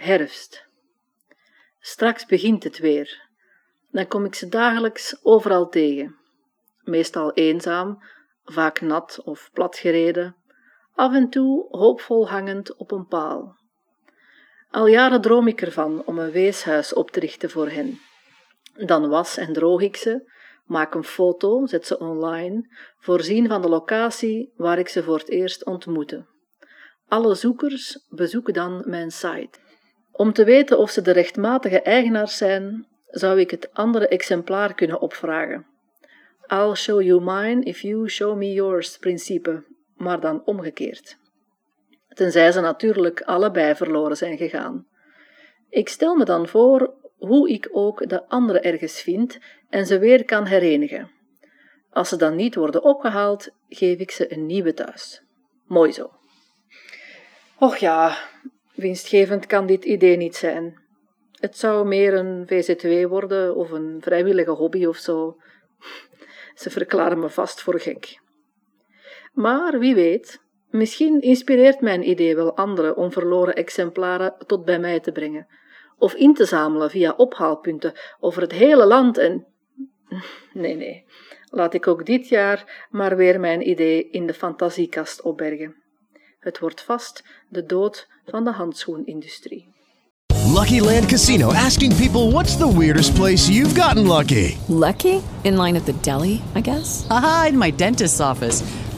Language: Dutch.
Herfst. Straks begint het weer. Dan kom ik ze dagelijks overal tegen. Meestal eenzaam, vaak nat of platgereden, af en toe hoopvol hangend op een paal. Al jaren droom ik ervan om een weeshuis op te richten voor hen. Dan was en droog ik ze, maak een foto, zet ze online, voorzien van de locatie waar ik ze voor het eerst ontmoette. Alle zoekers bezoeken dan mijn site. Om te weten of ze de rechtmatige eigenaars zijn, zou ik het andere exemplaar kunnen opvragen. I'll show you mine if you show me yours principe, maar dan omgekeerd. Tenzij ze natuurlijk allebei verloren zijn gegaan. Ik stel me dan voor hoe ik ook de andere ergens vind en ze weer kan herenigen. Als ze dan niet worden opgehaald, geef ik ze een nieuwe thuis. Mooi zo. Och ja, winstgevend kan dit idee niet zijn. Het zou meer een VZW worden of een vrijwillige hobby of zo. Ze verklaren me vast voor gek. Maar wie weet, misschien inspireert mijn idee wel anderen om verloren exemplaren tot bij mij te brengen, of in te zamelen via ophaalpunten over het hele land en. Nee, nee, laat ik ook dit jaar maar weer mijn idee in de fantasiekast opbergen. Het wordt vast de dood van de handschoenindustrie. Lucky Land Casino asking people what's the weirdest place you've gotten lucky? Lucky? In line at the deli, I guess? Aha, in my dentist's office.